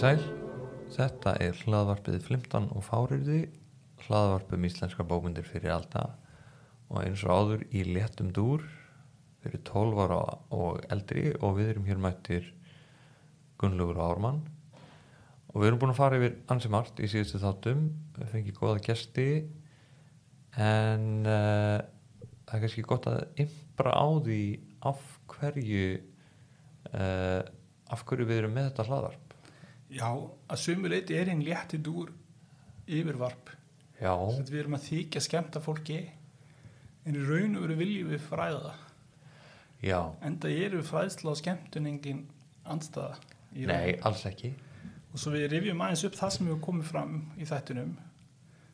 Sæl, þetta er hlaðvarpið Flimtan og Fáriði, hlaðvarpum íslenska bókundir fyrir alltaf og eins og áður í léttum dúr fyrir 12 ára og eldri og við erum hér mættir Gunnlaugur Ármann. Og við erum búin að fara yfir ansi margt í síðustu þáttum, við fengið góða gesti en uh, það er kannski gott að ymbra á því af hverju uh, af hverju við erum með þetta hlaðvarp Já, að sömu leiti er einn létti dúr yfirvarp. Við erum að þykja skemmta fólki en í raun og veru viljum við fræða það. já, Enda eru fræðsla og skemmtun engin raun. nei, alls ekki Og svo við rifjum aðeins upp það sem hefur komið fram í þættunum.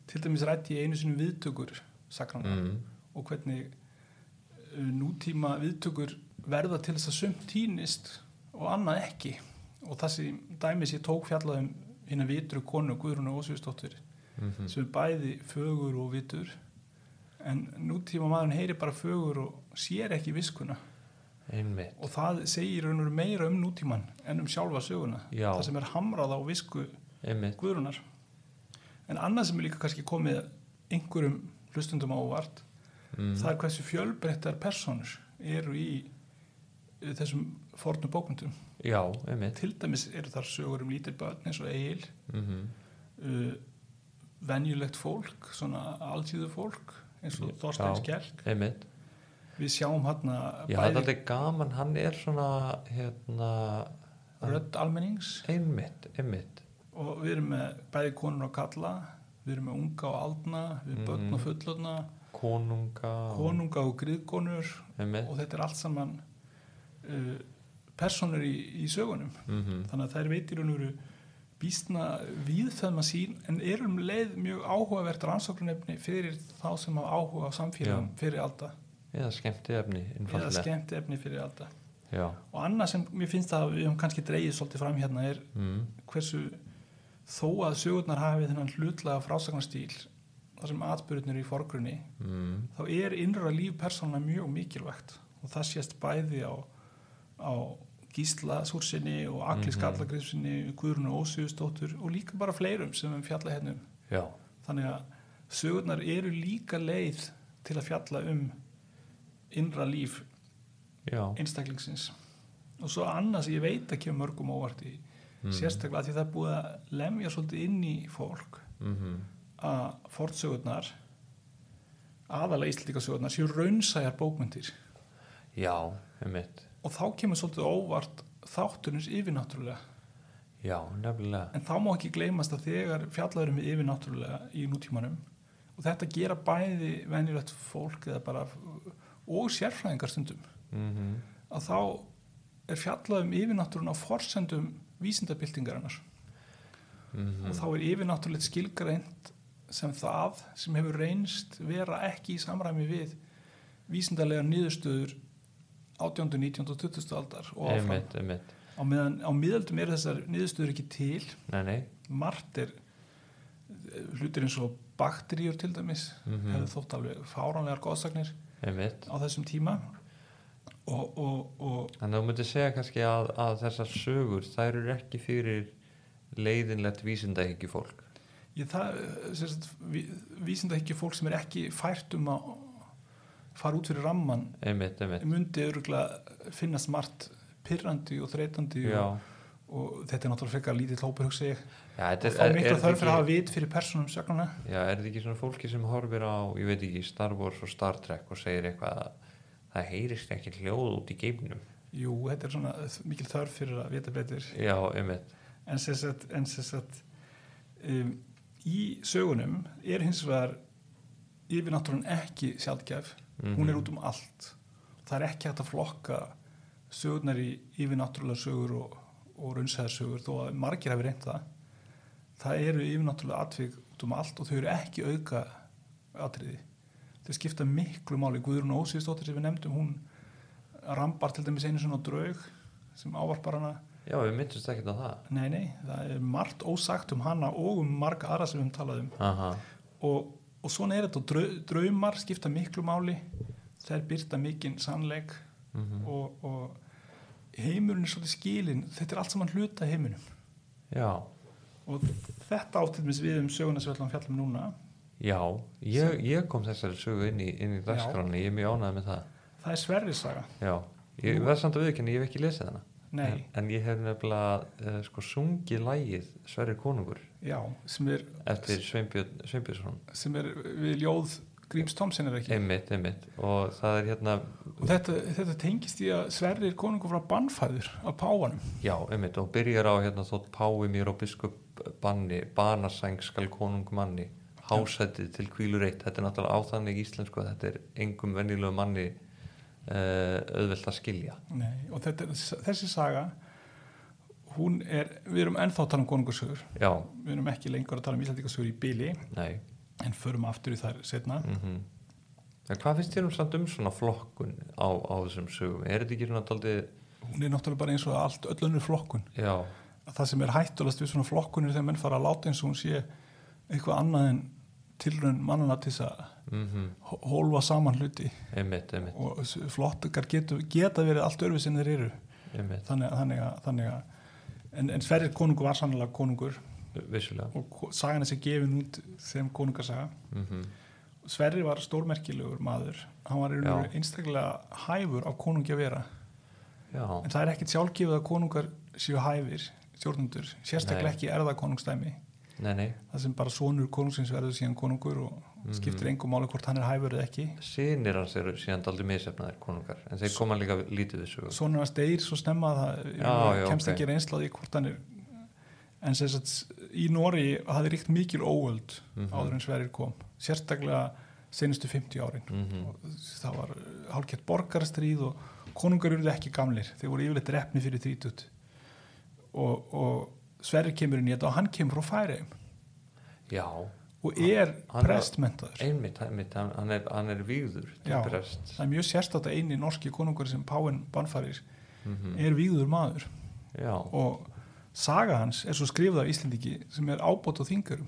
Til dæmis rætti ég einu sinni viðtökur sakrana mm. og hvernig uh, nútíma viðtökur verða til þess að sumt týnist og annað ekki. Og þessi dæmis ég tók fjallaðum hérna vitru konu Guðrunu Ósvíðsdóttir Mm sem er bæði fögur og vitur. En nútíma maðurinn heyri bara fögur og sér ekki viskuna. Einmitt. Og það segir meira um nútíman en um sjálfa söguna. Já. það sem er hamrað á visku einmitt, Guðrunar en annað sem er líka kannski komið einhverjum hlustundum á óvart mm. það er hversu fjölbreyttar personur eru í þessum fornum bókmyndum já, til dæmis eru þar sögur um lítil börn eins og Egil. Mm uh, venjulegt fólk svona alltíðu fólk eins og Já. Þorstein Skjálk einmitt. Við sjáum hann já, það er gaman, hann er svona hérna rödd almennings. Einmitt, einmitt. Og við erum með bæði konur og kalla við erum með unga og aldna við erum börn Mhm. og fullorna konunga og- konunga og griðkonur. Og þetta er allt saman uh, personur í, í sögunum. Mm þannig að þær veitir hún veru býstna víðfæðma sín en er um leið mjög áhugavert rannsóknarnefni fyrir þá sem hafa áhuga á samfélagum fyrir alda. Eða skemmti efni, eða skemmt efni fyrir alda. Já, og annað sem mér finnst að við höfum kannski dreigið svolítið fram hérna er mm. hversu þó að sögurnar hafi þennan hlutlega frásagnarstýl þar sem atbyrðunir eru í forgrunni Mm. þá er innra líf persóna mjög mikilvægt. Og það sést bæði á, á Gísla Súrsinni og Agli Mhm. Skallagriðsinni, Guðrunu Ósíðustóttur og líka bara fleirum sem við fjalla hérna um. Já, þannig að sögurnar eru líka leið til að fjalla um innra líf já. einstaklingsins. Og svo annað sem ég veit að kemur mörgum óvart í mm. sérstaklega því það er búið að lemja svolítið inn í fólk mm að fortsögurnar aðalega íslíkasögurnar séu raunsæjar bókmyndir já, einmitt og þá kemur svolítið óvart þáttunins yfirnáttúrulega. Já, nefnilega. En þá má ekki gleymast að þegar fjallaðurum við yfirnáttúrulega í nútímanum og þetta gera bæði venjulegt fólk eða bara og sérfræðingar stundum mm að þá er fjallaðum yfirnáttúrun á forsendum vísindabildingarinnar -hmm. og þá er yfirnáttúrulegt skilgreint sem það sem hefur reynst vera ekki í samræmi við vísindarlega niðurstöður 18. 19. og 20. aldar og áfram. einmitt, einmitt Á, meðan, á miðaldum eru þessar niðurstöður ekki til nei, nei margt er hlutir eins og bakteríur til dæmis mm hefur þótt alveg fáránlegar góðsagnir á þessum tíma og, og, og Þannig að þú myndir segja kannski að, að þessar sögur, þær eru ekki fyrir leiðinlegt vísindahyggju fólk. ég, það sérst, ví, vísinda ekki fólk sem er ekki fært um að fara út fyrir ramman Einmitt, einmitt. myndi öruglega finnast margt pyrrandi og þreytandi og, og þetta er náttúrulega frekar lítið hópur hugsa ég já og þá mikla þetta þörf fyrir að hafa vit fyrir persónum sögnuna já, er þetta ekki svona fólki sem horfir á, ég veit ekki, Star Wars og Star Trek og segir eitthvað að það heyrist ekki hljóð út í geimnum. jú, þetta er svona mikil þörf fyrir að vita betur Já, einmitt. en sagt um, í sögunum er hins vegar yfirnáttúrun ekki sjálfgæf hún er Mhm. út um allt. Það er ekki hægt að flokka sögurnar í yfirnáttúrulega sögur og, og raunsæðar sögur þó að margir hafi reynt það. Það eru yfirnáttúrulega atvik út um allt og þau eru ekki auka atriði. Þau skipta miklu máli. Guðrún Ósíðsdóttir sem við nefndum hún rambar til dæmis einu svona draug sem ávarpar hana. Já, við myndumst ekkert á það. nei nei, það er margt ósagt um hana og um marga aðra sem við höfum talað um. Aha, og, og svona er þetta. Og drau, draumar skipta miklu máli. Þær byrta mikinn sannleik. Mm og, og heimurinn er svolítið skilin þetta er allt saman hluta heiminum. Já, og þetta áttilmis við um söguna sem við ætlum að fjalla um núna. Já. Ég, ég kom þessari sögu inn í, í dagskráni ég er mjög ánægð með það. Það er Sverrisaga já, ég Nú- verð samt að viðkynna, ég hef ekki lesið hana Nei, en, ég hef nefnilega uh, sko sungið lægið Sverri konungur. Já, sem er, eftir Sveinbjörn Sveinbjörnsson. sem er við ljóð Gríms Tomsen er ekki? Einmitt, einmitt. Og það er hérna og þetta, þetta tengist í að Sverrir konungur frá bannfæður af páfanum. Já, einmitt, og byrjar á hérna þótt pái mér og biskup banni banasæng skal konung manni hásætið til kvílur eitt. Þetta er náttúrulega á þannig íslensku að þetta er engum venjulegu manni auðvelt að skilja. Nei, og þetta, þessi saga hún er, við erum ennþá að tala um konungursögur já, við erum ekki lengur að tala um íslandikasögur í nei. en förum aftur í þær setna mm en hvað finnst þér um samt um svona flokkun á, á þessum sögum? Er þetta ekki daldið hún er náttúrulega bara eins og allt öll önnur flokkun. Já, að það sem er hættulast við svona flokkunir þegar menn fara að láta eins og hún sé eitthvað annað en tilraun mannana til þess að mm hó- hólfa saman hluti. Einmitt, einmitt, og flottukar getu, geta verið allt örfið sem þeir eru. Þannig, þannig, að, þannig að en, en Sverrir konungur var sannlega konungur. Vissulega. Og ko- sagan er sér gefin út sem konungarsaga. Mm Sverrir var stórmerkilegur maður. Hann var einstaklega hæfur á konungi að vera. Já, en það er ekkit sjálfgefið að konungar séu hæfir stjórnundur, sérstaklega Nei. ekki erða konungstæmi nei, nei. Það sem bara sonur konungsins verður síðan konungur og Mhm. skiptir engum máli hvort hann er hæfur eða ekki. Sinir hans eru síðan daldið misefnaðir konungar en þeir koma líka lítið sögu. Sonur hans deyr svo snemma að það Já, já, kemst ok. ekki reynsla á því hvort hann er en sem sagt í Nóri hafði ríkt mikil óöld Mhm. áður en Sverrir kom sérstaklega senustu 50 árin. Mm og það var hálfgett borgarastríð og konungar eru ekki gamlir. Þeir voru yfirleitt repni fyrir 30 og, og Sverrir kemur inn í þetta og hann kemur frá Færiðum já, og er prestmentaður einmitt, einmitt hann, er, hann er til Já. brest það er mjög sérstætt að eini norski konungur sem Páin bannfærir mm er víður maður. Já, og saga hans er svo skrifað af Íslendingi sem er ábót á þingurum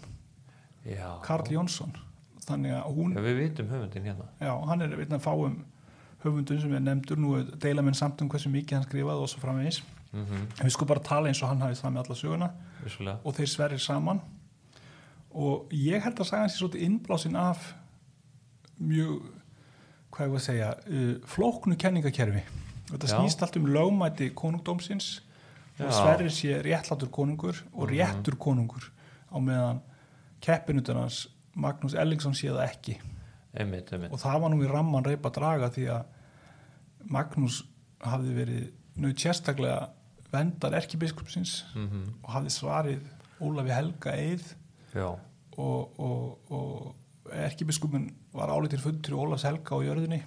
já. Karl Jónsson. Þannig að hún, já, við vitum höfundin hérna. Já, hann er einn að fáum höfundun sem er nefndur. Nú deila menn samt um hversu mikið hann skrifað og svo framvegis mm en við sko bara tala eins og hann hafið það með alla söguna. Vissulega. Og þeir sverir saman. Og ég held að saga hans er svolítið innblásin af mjög hvað ég var að segja uh, flóknu kenningakerfi. Þetta Já. snýst allt um lögmæti konungdómsins og Já. Sverrir sé réttlátur konungur og Mhm. réttur konungur á meðan keppinutunars Magnús Ellingsson sé það ekki. Einmitt, einmitt. Og það var nú í ramman reypa draga því að Magnús hafði verið nöð sérstaklega vendar erkibiskupsins mm og hafði svarið Ólafi Helga Eið og, og, og erkibiskupin var álitir fundur í Ólafs Helga á jörðinni.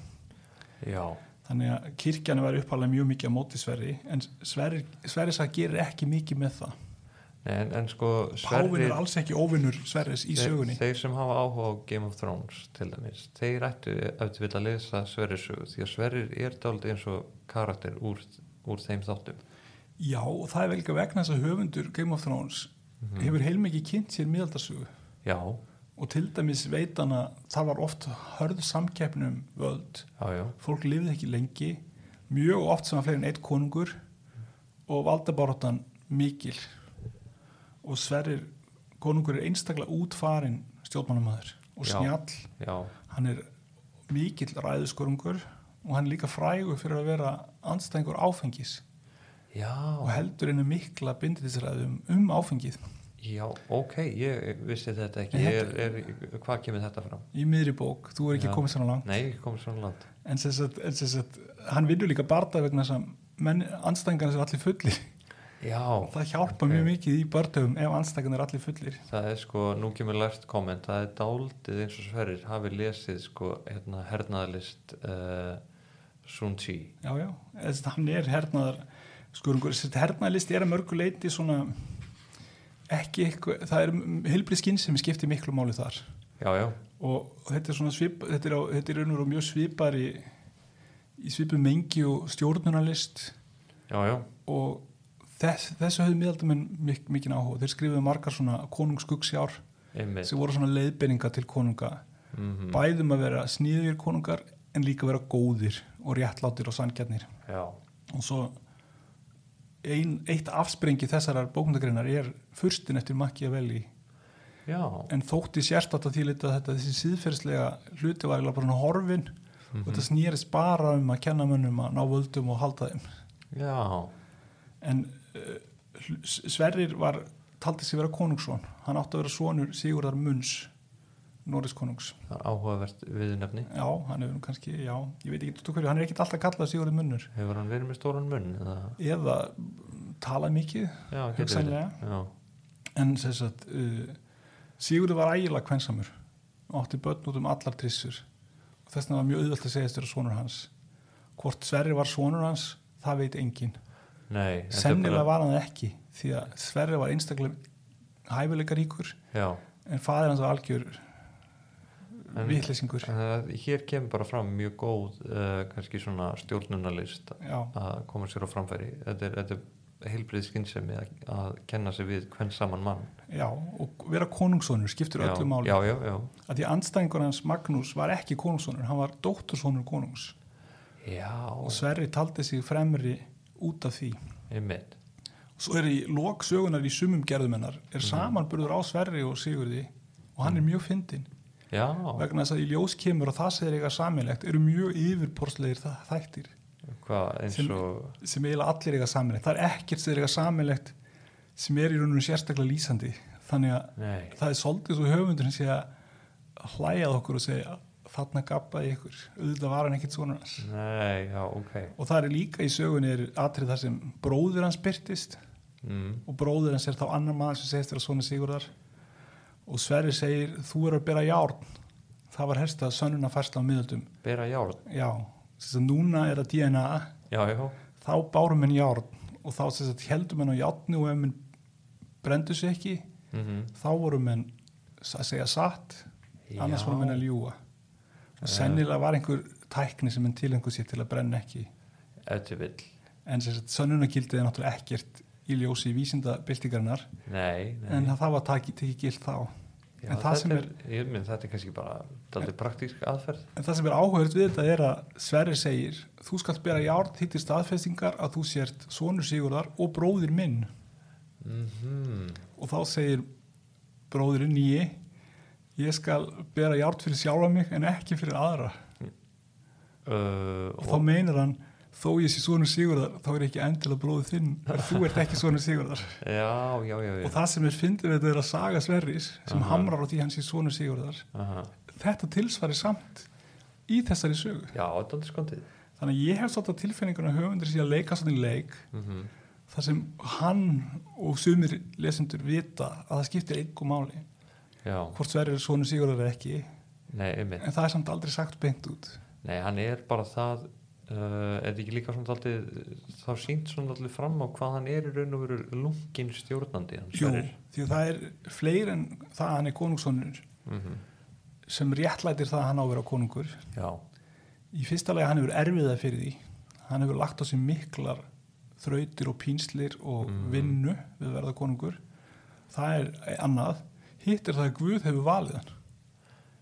Já, þannig að kirkjana var uppalega mjög mikið á móti Sverri en Sverri, Sverri sað gerir ekki mikið með það. Nei, en, en sko Pávin Sverrir er alls ekki óvinnur Sverris í sögunni. þeir, þeir sem hafa áhuga á Game of Thrones til dæmis, þeir ættu að lesa Sverrir sögu því að Sverrir er dálítið eins og karakter úr, úr þeim þáttum Já, og það er vel ekki vegna þess að höfundur Game of Thrones hefur heilmikið kynnt sér miðaldarsögu. Já, og til dæmis veit hann að það var oft hörð samkeppnum völd. Já, já, fólk lifið ekki lengi mjög oft sem að fleiri en eitt konungur og valdabaráttan mikil. Og Sverrir konungur er einstaklega útfarin stjórnmannamæður og snjall. já, hann er mikill ræðuskorungur og hann er líka frægur fyrir að vera andstæðingur áfengis já. Og heldur einu mikla binditisræðum um áfengið. Já, ok, ég vissi þetta ekki. Er, er, hvað kemur þetta fram? í miðri bók, þú er ekki Já. komið svona langt. Nei, ekki komið svona land en sem sagt, en sem sagt hann vinnur líka barða vegna þess að menn, andstæðingarnir er allir fullir. Já, það hjálpa ok. mjög mikið í börntöfum ef andstæðingarnir er allir fullir. Það er sko, nú kemur lært komment það er dáldið eins og Sverrir hafi lesið sko, hérna, hernaðalist uh, Sun Tzu. Já, já, þess að hann er hernaðar skurungur, þess að hernaðarlisti er að mörgu leiti svona ekki eitthvað, það er hilbrið skinn sem skiptir miklu máli þar. Já, já, og þetta er svona svip þetta er, á, þetta er og veru mjög svipar í, í svipum mengi og stjórnunarlist. Já, já. Og þess, þessu höfðu miðaldamenn mik mikið áhuga, þeir skrifuðu margar svona konungsskuggsjár sem voru svona leiðbeininga til konunga. Mm bæðum að vera sníðir konungar en líka vera góðir og réttlátir og sangjarnir og svo ein, eitt afsprengi þessarar bókmyndagreinar er fyrstin eftir Machiavelli. Já, en þótti sérstætt að því að þetta þessi síðferðslega hluti var eiginlega bara horfin og þetta snýrist bara um að kenna mönnum að ná völdum og halda þeim. Já, en uh, Sverrir var taldi sig vera konungsson. Hann átti að vera sonur Sigurðar Munns Norris konungs. Það er áhugavert viðnefni já, hann hefur kannski, já, ég veit ekki hverju, hann er ekkit alltaf kallað Sigurður Munnur. Hefur hann verið með stóran munn eða, eða talað mikið já, já, en þess að uh, Sigurður var ægilega kvensamur. Og átti börn út um allar trissur. Og þess vegna var mjög auðvelt að segja þér sonur hans. Hvort Sverri var sonur hans það veit enginn. Nei þetta er sennilega bara- var hann ekki því að Sverri var einstaklega hæfileika ríkur já, en faðir hans var algjör Það, hér kemur bara fram mjög góð uh, kannski svona stjórnunarlist já, að koma sér á framfæri. Þetta er, þetta er heilbrið skynsemi að, að kenna sér við hvern saman mann. Já, og vera konungssonur skiptur já, öllu máli. já, já, já, að því andstæðingur hans Magnús var ekki konungssonur, hann var dóttursonur konungs. Já. Og Sverri taldi sig fremri út af því. Einmitt. Svo er í lok sögunar í sumum gerðumennar er samanburður á Sverri og Sigurði og hann er mjög fyndinn já, vegna þess að í ljós kemur og það segir eitthvað samilegt eru mjög yfirporslegir það, þættir. Hvað Sem- og sem eiginlega allir eitthvað samilegt það er ekkert sem er eitthvað samilegt sem er í rauninu sérstaklega lýsandi. Þannig að nei, það er svolítið svo höfundur sem sé að hlæjað okkur og segja þarna gappaði ykkur, auðvitað var hann ekkert svona nei, já, ok. Og það er líka í sögunni er atrið þar sem bróður hans byrtist mm, og bróður hans er þá annar maður sem segist vera svona Sigurðar og Sverri segir þú er að bera járn. Það var helst að sönnuna færsla á miðöldum. Bera járn? Já, þess að núna er það DNA já, já, þá bárum henn járn. Og þá þess að heldum henn á járni og ef henn brendu sig ekki mm þá vorum henn að segja satt. Annars Já. vorum henn að ljúga. Og sennilega var einhver tækni sem henn tilengur sér til að brenna ekki. Til vill. En þess að sönnunagildið er náttúrulega ekkert í ljósi nei. en það var tekið gilt þá. Já, en, það sem er, ég minn þetta er kannski bara daldið praktísk aðferð. En það sem er áhugavert við þetta er að Sverri segir þú skalt bera járn hitt í staðfestingar að þú sért sonur Sigurðar og bróðir minn. Mm og þá segir bróðirinn nýji ég skal bera járn fyrir sjálfa mig en ekki fyrir aðra. Uh, og þá meinar hann þó ég sé sonur Sigurðar þá er ekki endilega bróðið þinn en þú ert ekki sonur Sigurðar. Já, já, já, og það sem er fyndið við þetta er að saga Sverris sem Aha. hamrar á því hann sé sonur Sigurðar Aha. þetta tilsvari samt í þessari sögu. Þannig að ég hef svolítið að höfundur sé að leika svona í leik mm þar sem hann og sumir lesendur vita að það skiptir einhver máli já, hvort Sverrir er sonur Sigurðar eða ekki. Nei, en það er samt aldrei sagt beint út. Nei, hann er bara það uh, er ekki líka svona daldið þá sínt svona daldið fram á hvað hann er í raun og veru lungin stjórnandi Jú, því að það er fleir en það að hann er konungssonur Mhm. sem réttlætir það að hann á að vera konungur. Já, í fyrsta lega hann hefur erfiða fyrir því. Hann hefur lagt á sig miklar þrautir og pínslir og Mm. vinnu við að verða konungur. Það er annað. Hitt er það að Guð hefur valið hann.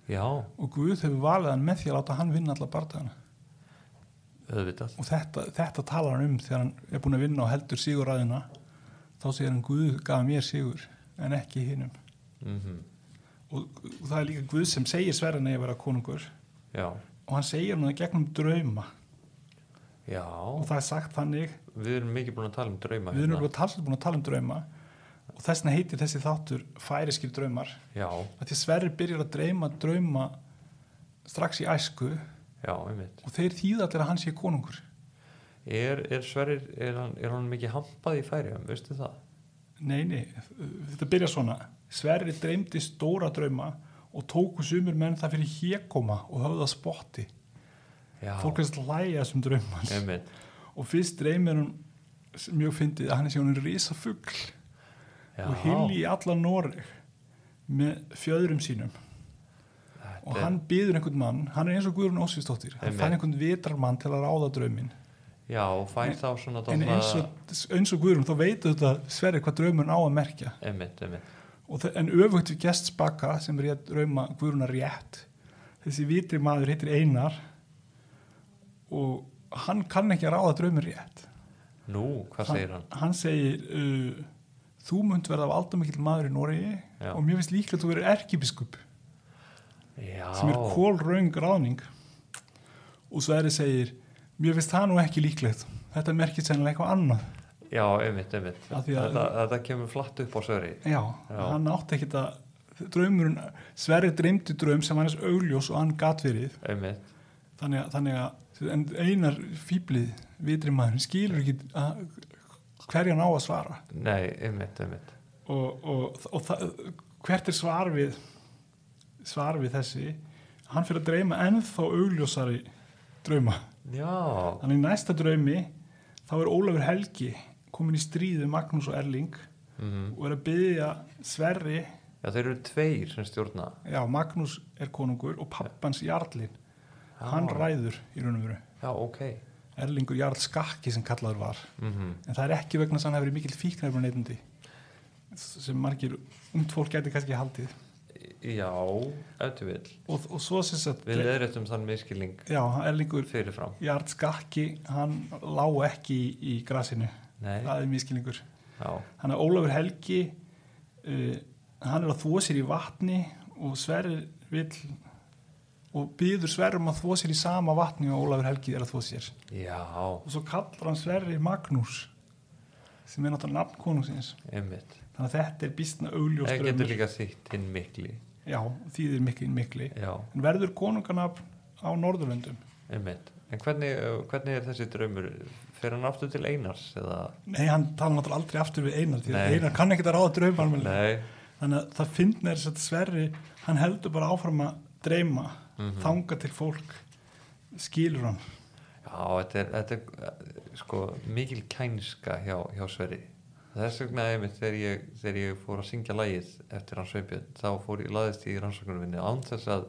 Já, og Guð hefur valið hann með því að láta hann vinna alla bardagana auðvitað. Og þetta, þetta talar hann um þegar hann er búin að vinna og heldur sigurræðina þá segir hann Guð gaf mér sigur en ekki hinnum mm og, og það er líka Guð sem segir sverðan að vera konungur. Já, og hann segir hann gegnum drauma. Já. Og það er sagt þannig. Við erum mikið búin að tala um drauma við erum alveg talsveit búin að tala um drauma. Og þess vegna heitir þessi þáttur færiskir draumar. Því að Sverrir byrjar að drauma drauma strax í æsku já, einmitt. Og þeir þýða allir að hann sé konungur. Er, er Sverrir, er hann, er hann mikið hampað í færiðum, veistu það? nei, nei, þetta byrjar svona. Sverrir dreymdi stóra drauma og tóku sumur menn það fyrir hégkoma og höfða spotti. Já, fólk er að hlæja þessum draumans einmitt. Og fyrst dreymir hann mjög fyndið að hann er sjónin risa fugl já, og hilli í alla Noreg með fjöðrum sínum og hann býður einhvern mann, hann er eins og Guðrún Ósvíðsdóttir hann fær einhvern vitrarmann til að ráða drauminn. Já, og fær þá svona en eins og, eins og Guðrún þá veitu þetta sverri hvað draumurinn á að merkja. Einmitt, einmitt. Þe- en öfugt við gestspaka sem er drauma Guðrúnar rétt þessi vitri maður heitir Einar og hann kann ekki að ráða draumur rétt. Nú, hvað segir hann? hann segir uh, þú munt verða valdamikill maður í Já. og mér finnst líklega að þú verður erkibiskup Já, sem er kólraung ráðning. Og Sverri segir mér finnst það nú ekki líklegt. Þetta merkir sennilega eitthvað annað. Já, einmitt, einmitt. Þetta, þetta kemur flatt upp á söri já, Já. hann átti ekkit að draumurinn, Sverri dreymdi draum sem hann er augljós og hann gat verið. Einmitt, þannig að, þannig að einar fýblið vitri maður skilur ekki að, hverja ná að svara. Nei, einmitt, einmitt. Og, og, og það, hvert er svar við svar við þessi hann fyrir að dreyma ennþá augljósari drauma. Já, þannig næsta draumi þá er Ólafur Helgi komin í stríðu Magnús og Erling mm og er að byggja Sverri. Já, þeir eru tveir sem stjórna. Já, Magnús er konungur og pappans Jarlin hann ræður í raun og veru. Já, ok. Erlingur Jarl Skakki sem kallaður var. Mm en það er ekki vegna þess að hann hefur mikill fíknæfur neytundi sem margir ungt fólk gæti kannski haldið já, þú vil og, og svo sem sagt við leðrættum þann miskilning já, Erlingur fyrirfram. Jarl Skakki hann lá ekki í, í grasinu. Nei, það er miskilningur já, hann er Ólafur Helgi uh, hann er að þvó sér í vatni og Sverrir vill og byður Sverrum að þvó sér í sama vatni og Ólafur Helgi er að þvó sér. Já, og svo kallar hann Sverri Magnús sem er náttúrulega nafn konungsins einmitt þannig að þetta er býstna augljós það getur líka þýtt hinn mikli. Já, þýðir mikli, mikli. Já, en verður konunganafn á Norðurlöndum? Einmitt. En hvernig, uh, hvernig er þessi draumur? Fer hann aftur til Einars eða? Nei, hann tala náttúrulega aldrei aftur við Einar því að. Einar kann ekkert að ráða nei, þannig að það finnir þess að Sverri hann heldur bara áfram að dreyma Mhm. þanga til fólk skilur hann. Já, þetta er, þetta er eh, sko, mikil kænska hjá, hjá Sverri. Þess vegna einmitt þegar ég, þegar ég fór að syngja lægið eftir hans Sveipjörn, þá fór ég laðist í rannsóknarvinni án þess að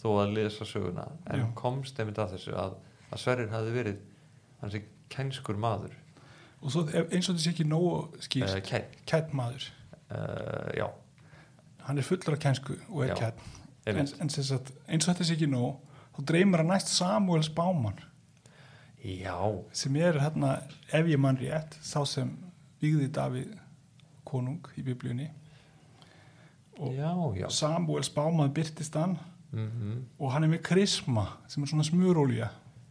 þó að lesa söguna, en Já. komst einmitt að þessu að, að Sverrir hafi verið hansi kænskur maður, og svo eins og þessi ekki nógu skýrt uh, kæn, kætt maður, uh, já, hann er fullur af kænsku og er Já, kætt en, en sagt, eins og sé ekki nóg þá dreymir hann næst Samuels Báman já, sem er hérna, ef ég mann rétt sá sem vigði Davíð konung í biblíunni. Og já, já, Samuels Báman byrtist hann. Mm og hann er með krisma sem er svona smurólja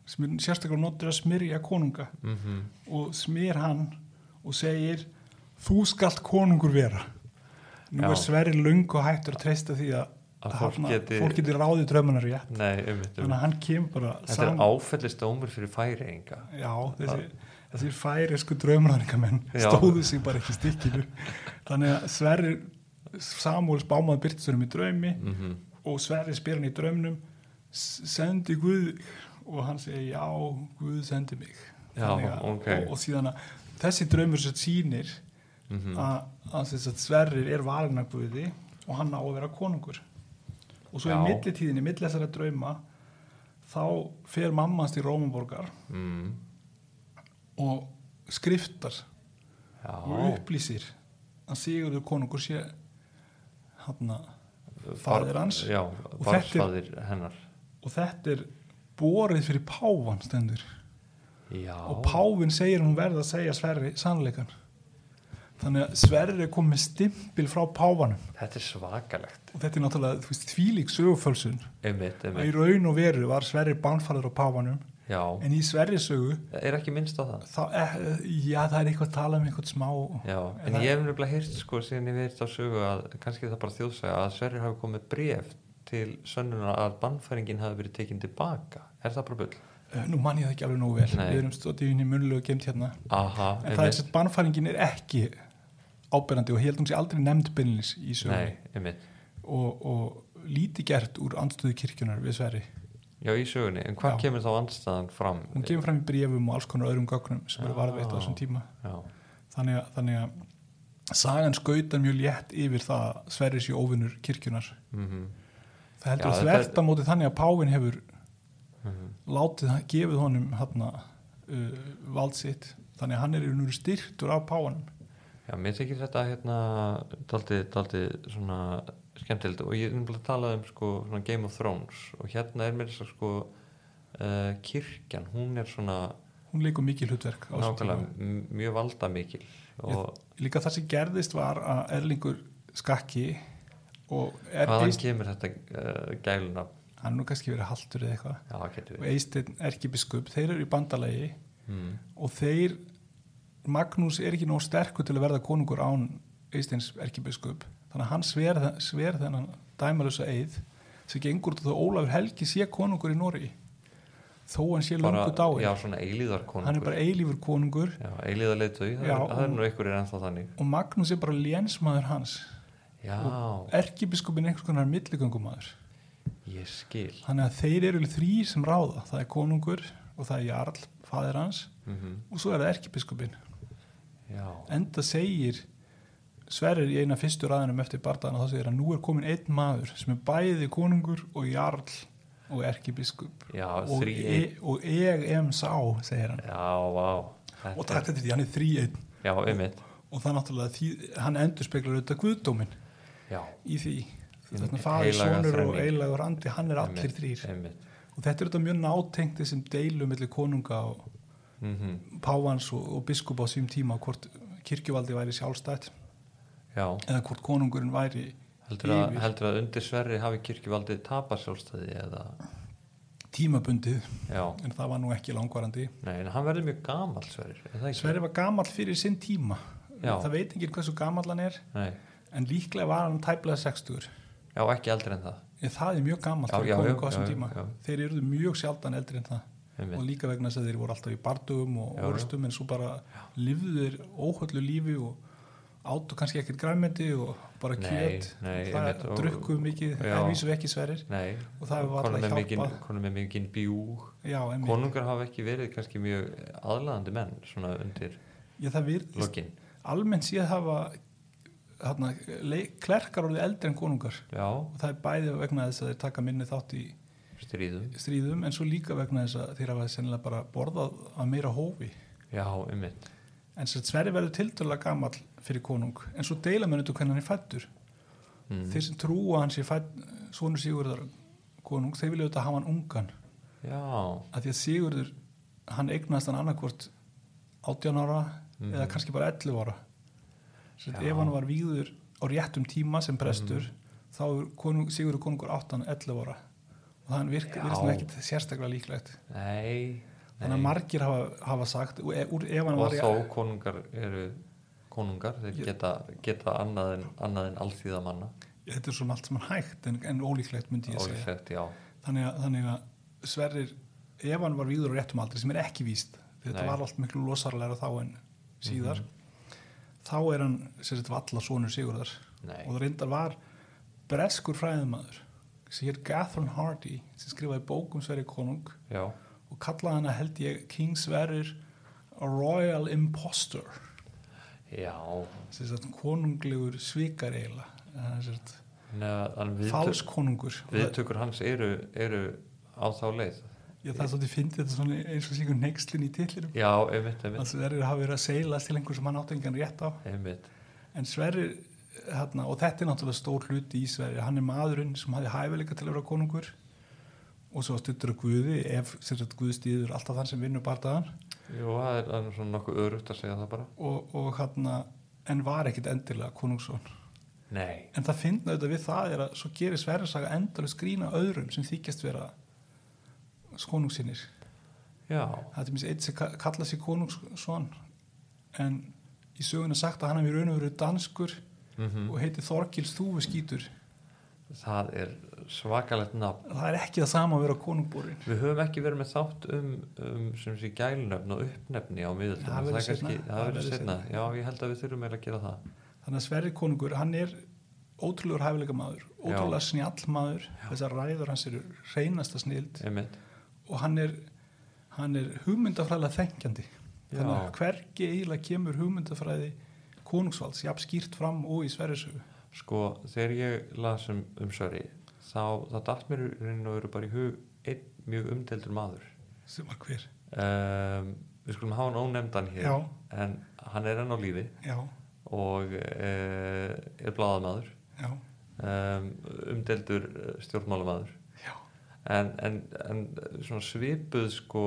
sem er sérstaklega notur að smyrja konunga. Mhm, og smyr hann og segir þú skalt konungur vera. Nú Já. er Sverri lung og hættur að treysta því að, Að að fólk geti- fólk geti ráðið drömmunar rétt. Nei, einmitt, þannig einmitt. að hann kemur bara Þetta er áfællist dómur fyrir færiðinga. já, þessi, þessi færisku drömmunaringamenn Já. stóðu sig bara ekki í stikkinu þannig að Sverri Samuels bámaði byrtisverðum í draumi Mm og Sverri spyr hann í draumnum "S- sendi Guð þig?" og hann segir já, Guð sendi mig Já, að, ok. og, og síðan að þessi draumur sem sýnir -hmm. að, að, að Sverrir er valin af Guði og hann á að vera konungur og svo Já. í millitíðinni, milli þessara drauma þá fer mamma hans til Rómaborgar mm. Og skriftar Já, og upplýsir að Sigurður konungur sé hann Bar- faðir hans. Já, þetta er- og þetta er borið fyrir pávan stendur. Já, og pávin segir hún verða að segja Sverri sannleikan þannig að Sverri er komið stimpil frá páfanum. Þetta er svakalegt. Og þetta er náttúrulega veist, þvílík sögufölsun. Að í raun og veru var Sverri bánfæður á páfanum já. En í Sverri sögu er ekki minnst á það? Þá, eh, já það er eitthvað að tala um eitthvað smá já, en það- ég hef nefnilega heyrt sko síðan ég veit á sögu að kannski það bara þjóðsæga að Sverrir hafi komið bref til sönnuna að bannfæringin hafi verið tekin tilbaka er það bara bull? Eh, nú man ég það ekki alveg nógu vel. Nei. við erum stótið inn í munlegu gemt hérna. Aha, en það er sett bannfæringin er ekki áberandi og ég held hún sé aldrei nefnd byrnilis í sögu og, og líti gert úr andstöðu kirkjunar við Sverri Já, í sögunni, en hvað Já. kemur þá andstæðan fram? hún kemur fram í brefum og alls konar öðrum gögnum sem eru varðveitt á þessum tíma. Þannig að, þannig að sagan skautar mjög létt yfir það að Sverri sé óvinnur kirkjunar mhm, það heldur Já, að þetta þvert er- móti þannig að Pávin hefur mhm. látið, hann- gefið honum hana, uh, vald sitt. Þannig að hann er veru styrktur af Pávanum Já, mér þykir þetta hérna daldið, daldið svona skemmtilegt. Og ég er nefnilega að tala um sko Game of Thrones. Og hérna er mér þess að sko uh, kirkjan, hún er svona hún leikur mikið hlutverk á þessum nákvæmlega, tíma. m- mjög valda mikil og líka það sem gerðist var að Erlingur skakki og er hvaðan Eist, kemur þetta uh, gæluna hann er nú kannski verið haltur eða eitthvað. Og Eisteinn erkibiskup, þeir eru í bandalagi mm. og þeir Magnús er ekki nóg sterkur til að verða konungur án Eisteins erkibiskup þannig að hann sver, sver þennan dæmalösa eið sem gengur út á það að Ólafur Helgi sé konungur í Nóri þó hann sé eilíðar konungur. Hann er bara eilífur konungur. Já, eilíðar leitu, það, er- og- nú einhverjir ennþá þannig. og Magnús er bara lénsmaður hans. Já, erkibiskupin er einhvers konar milligöngumaður. Ég skil. Þannig að þeir eru þrýr sem ráða. Það er konungur og það er Jarl fadir hans. Mm og svo er það erkibiskupin já, enda segir Sverrir í eina fyrstu ræðinum eftir bardaðan þá segir að nú er komin einn maður sem er bæði konungur og jarl og erkibiskup. Já, og, e, og ég em sá segir hann. Já, vá. Og takk þetta því, hann er þrý einn. Einmitt. Og það náttúrulega því, hann endur speklar auðvitað guðdómin já, í því. Þetta fadir, heilaga sonur og eilagur andi hann er allir þrýr og þetta er þetta mjög nátengt þessum deilu millir konunga og mm pávans og, og biskup á sím tíma hvort kirkjuvaldi væri sjálfstætt já, eða hvort konungurinn væri heldur að, heldur að undir Sverri hafi kirkjuvaldið tapað sjálfstæði eða, tímabundið. Já, en það var nú ekki langvarandi. Nei, en hann verður mjög það ekki? Sverri var gamall fyrir sinn tíma. Já. það veit ekki hversu gamall hann er Nei, en líklega var hann tæplega 60 já, ekki eldri en það. En það er mjög gamall Já, fyrir já, konung á þessum tíma. þeir eru mjög sjaldan eldri en það. Og líka vegna þess að þeir voru alltaf í bardugum og orustum en svo bara lifðu þeir óhöllu lífi og áttu kannski ekkert græmeti og bara kjöt. nei, það einmitt, og- drukku mikið, Já. en vísu ekki sverir. Nei, og það konum alltaf með mikinn hjálpað. konum með mikinn bjúg. Já, konungar hafa ekki verið kannski mjög aðlaðandi menn svona undir já, það lokin. almennt séð hafa þarna, le- klerkar orðið eldri en konungar. Já, og það er bæði vegna þess að þeir taka minni þátt í stríðum. stríðum en svo líka vegna þess að þeir hafa sennilega bara borðað að meira hófi. Já, einmitt en sagt, Sverri verður tildulega gamall fyrir konung en svo deila þetta hvernig hann er fættur mm. þeir sem trúa hann sé fætt svonur Sigurðar konung, þeir vilja auðvitað hafa hann ungan já, að því að Sigurður hann eignast hann annarkvort 18 ára Mhm. eða kannski bara 11 ára Já. ef hann var víður á réttum tíma sem prestur Mhm. þá er konung, Sigurður konungur 18 11 ára og það virka, Já. virðist nú ekkit sérstaklega líklegt nei, þannig að margir hafa, hafa sagt og hann og þó konungar eru konungar, þeir Ég- geta, geta annað en, en allþýða manna þetta er svona allt saman hægt en, en ólíklegt myndi ég segja. Ólíklegt, já, þannig að, þannig að Sverrir ef hann var víður á réttum aldri sem er ekki víst. Þetta Nei. Var allt miklu losarlega þá en síðar. Þá er hann sem þetta valla sonur Sigurðar. Nei. Og það reyndar var breskur fræðumæður sem hér Catherine Hardy sem skrifaði bókum Sverri konung. Já, og kallaði hana held ég King Sverrir a royal impostor. Já. Konunglegur svikar eiginlega. Eh, falskonungur viðtökur hans eru, eru á þá leið. Já, það er svolítið fyndið þetta svona eins og síkur neykslin í tillirum já, einmitt, einmitt, að Sverrir hafi verið að seilast til einhver sem hann átti engan rétt á. Einmitt. en Sverrir, hérna, og þetta er náttúrulega stór hluti í Sverrir, hann er maðurinn sem hafi hæfileika til að vera konungur og svo stuttur að Guði ef sem sagt Guð stýður alltaf þann sem vinnur bardaðan Jú, það er, er svona nokkuð örugt að segja það bara. Og, og hérna en var ekkit endilega konungsson. Nei, en það finna auðvitað við það er að svo gerir Sverrir saga endalust grína öðrum sem þykjast vera konungsinnir já, það er mér eitt sem ka- kalla sig konungsson en í söguna sagt að hann hefur raun og veru danskur mm og heiti Þorgils Þúfi skítur það er svakalegt nafn það er ekki það sama að vera konungborin Við höfum ekki verið með þátt um, um sem sé gælnöfn og uppnefni á miðöldum. Það verður er setna. seinna. Já, ég held að við þurfum eiginlega að gera það. þannig að Sverri konungur, hann er ótrúlegur hæfileika maður, ótrúlega snjall maður þessar ræður hans eru reynasta snild Einmitt. og hann er hann er hugmyndafræðilega þengjandi þannig að hvergi eiginlega kemur hugmyndafræði konungsvalds, jafn skýrt fram og í Sverrisögu Sko, þegar ég las um, um Söri, þá, þá datt mér í rauninu að vera bara í hug einn mjög umdeldur maður. sem var hver? Um, við skulum hafa hann ónefndan hér, Já. en hann er enn á lífi já, og uh, er bladamaður, já, um, umdeldur stjórnmálamaður. já, en, en, en svona svipuð sko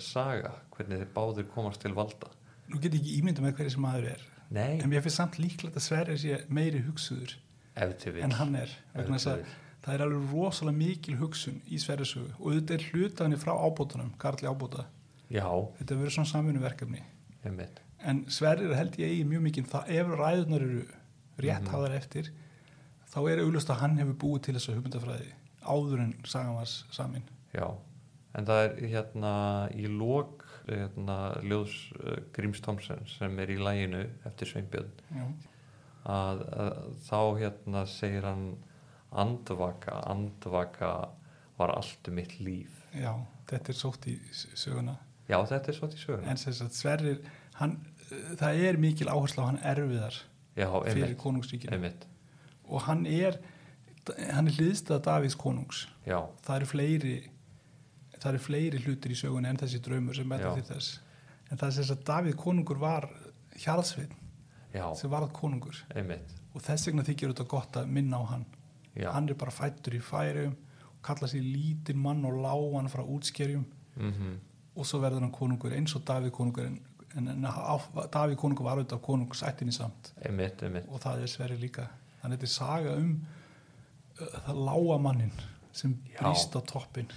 saga hvernig þeir báðir komast til valda. Nú get ég ekki ímynda með hverju sem maður er. Nei, en mér finnst samt líklegt að Sverrir sé meiri hugsuður en hann er vegna þess að það er alveg rosalega mikil hugsun í Sverrisögu og þetta er hlutaðinni frá ábótunum, Karli ábóta. Já, þetta verður svona samvinnu verkefni einmitt. En Sverrir held ég eigi mjög mikið það ef ræðunar eru rétt Mhm. hafðar eftir þá er auglust að hann hefur búið til þessa hugmyndafræði áður en sagan var samin. Já, en það er hérna í lók hérna, ljóðs uh, Gríms Thomsen sem er í læginu eftir Sveinbjörn Já. Að, að þá hérna segir hann andvaka, andvaka var allt um mitt líf. Já, þetta er sótt í söguna. Já, þetta er svolítið sögur en þess að Sverrir hann, það er mikil áherslu á hann erfiðar Já, fyrir einmitt og hann er hann er hliðstað Davíðs konungs. Já, það eru fleiri það eru fleiri hlutir í sögunni en þessi draumur sem Já. til þess. En það er þess að Davíð konungur var hjarðsveit já, sem varð konungur. Einmitt. Og þess vegna þykir þetta gott að minna á hann. Já, hann er bara fættur í færum og kalla sér lítinn mann og lágan frá útskerjum mm og svo verður hann konungur eins og Davíð konungur en, en, en Davíð konungur var auðvitað konungsættinni samt. Einmitt, einmitt. Og það er Sverri líka. Þannig þetta er saga um uh, það lága mannin sem Já. brýst á toppin